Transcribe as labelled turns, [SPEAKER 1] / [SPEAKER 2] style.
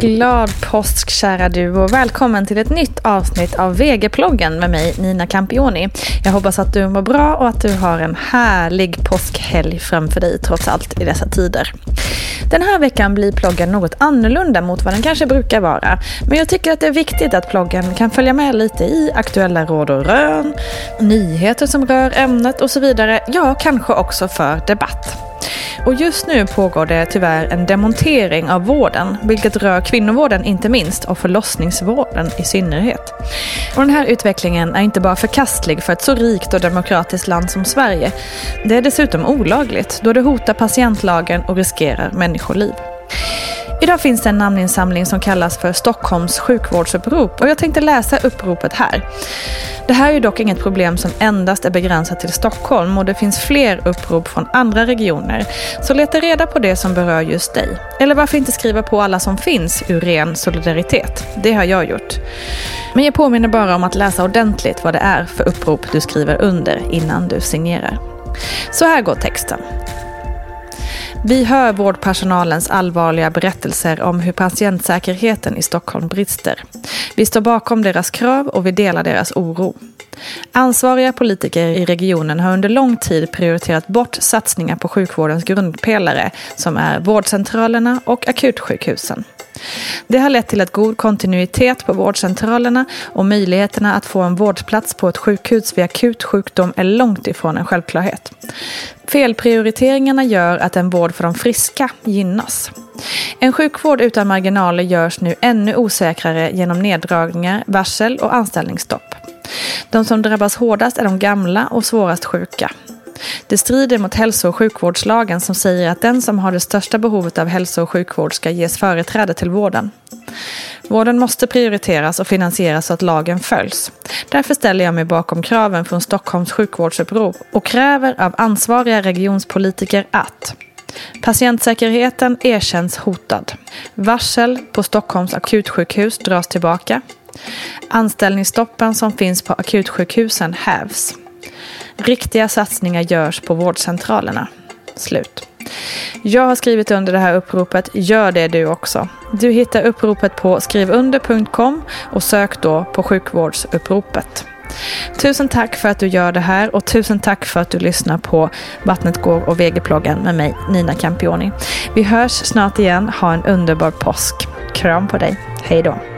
[SPEAKER 1] Glad påsk kära du och välkommen till ett nytt avsnitt av VG-ploggen med mig Nina Campioni. Jag hoppas att du mår bra och att du har en härlig påskhelg framför dig trots allt i dessa tider. Den här veckan blir ploggen något annorlunda mot vad den kanske brukar vara. Men jag tycker att det är viktigt att ploggen kan följa med lite i aktuella råd och rön, nyheter som rör ämnet och så vidare. Ja, kanske också för debatt. Och just nu pågår det tyvärr en demontering av vården, vilket rör kvinnovården inte minst och förlossningsvården i synnerhet. Och den här utvecklingen är inte bara förkastlig för ett så rikt och demokratiskt land som Sverige. Det är dessutom olagligt då det hotar patientlagen och riskerar människoliv. Idag finns det en namninsamling som kallas för Stockholms sjukvårdsupprop och jag tänkte läsa uppropet här. Det här är ju dock inget problem som endast är begränsat till Stockholm och det finns fler upprop från andra regioner. Så leta reda på det som berör just dig. Eller varför inte skriva på alla som finns ur ren solidaritet? Det har jag gjort. Men jag påminner bara om att läsa ordentligt vad det är för upprop du skriver under innan du signerar. Så här går texten. Vi hör vårdpersonalens allvarliga berättelser om hur patientsäkerheten i Stockholm brister. Vi står bakom deras krav och vi delar deras oro. Ansvariga politiker i regionen har under lång tid prioriterat bort satsningar på sjukvårdens grundpelare som är vårdcentralerna och akutsjukhusen. Det har lett till att god kontinuitet på vårdcentralerna och möjligheterna att få en vårdplats på ett sjukhus vid akut sjukdom är långt ifrån en självklarhet. Felprioriteringarna gör att en vård för de friska gynnas. En sjukvård utan marginaler görs nu ännu osäkrare genom neddragningar, varsel och anställningsstopp. De som drabbas hårdast är de gamla och svårast sjuka. Det strider mot hälso och sjukvårdslagen som säger att den som har det största behovet av hälso och sjukvård ska ges företräde till vården. Vården måste prioriteras och finansieras så att lagen följs. Därför ställer jag mig bakom kraven från Stockholms sjukvårdsupprop och kräver av ansvariga regionspolitiker att Patientsäkerheten erkänns hotad. Varsel på Stockholms akutsjukhus dras tillbaka. Anställningsstoppen som finns på akutsjukhusen hävs. Riktiga satsningar görs på vårdcentralerna. Slut. Jag har skrivit under det här uppropet. Gör det du också. Du hittar uppropet på skrivunder.com och sök då på sjukvårdsuppropet. Tusen tack för att du gör det här och tusen tack för att du lyssnar på Vattnet går och VG-ploggen med mig, Nina Campioni. Vi hörs snart igen. Ha en underbar påsk. Kram på dig. Hej då.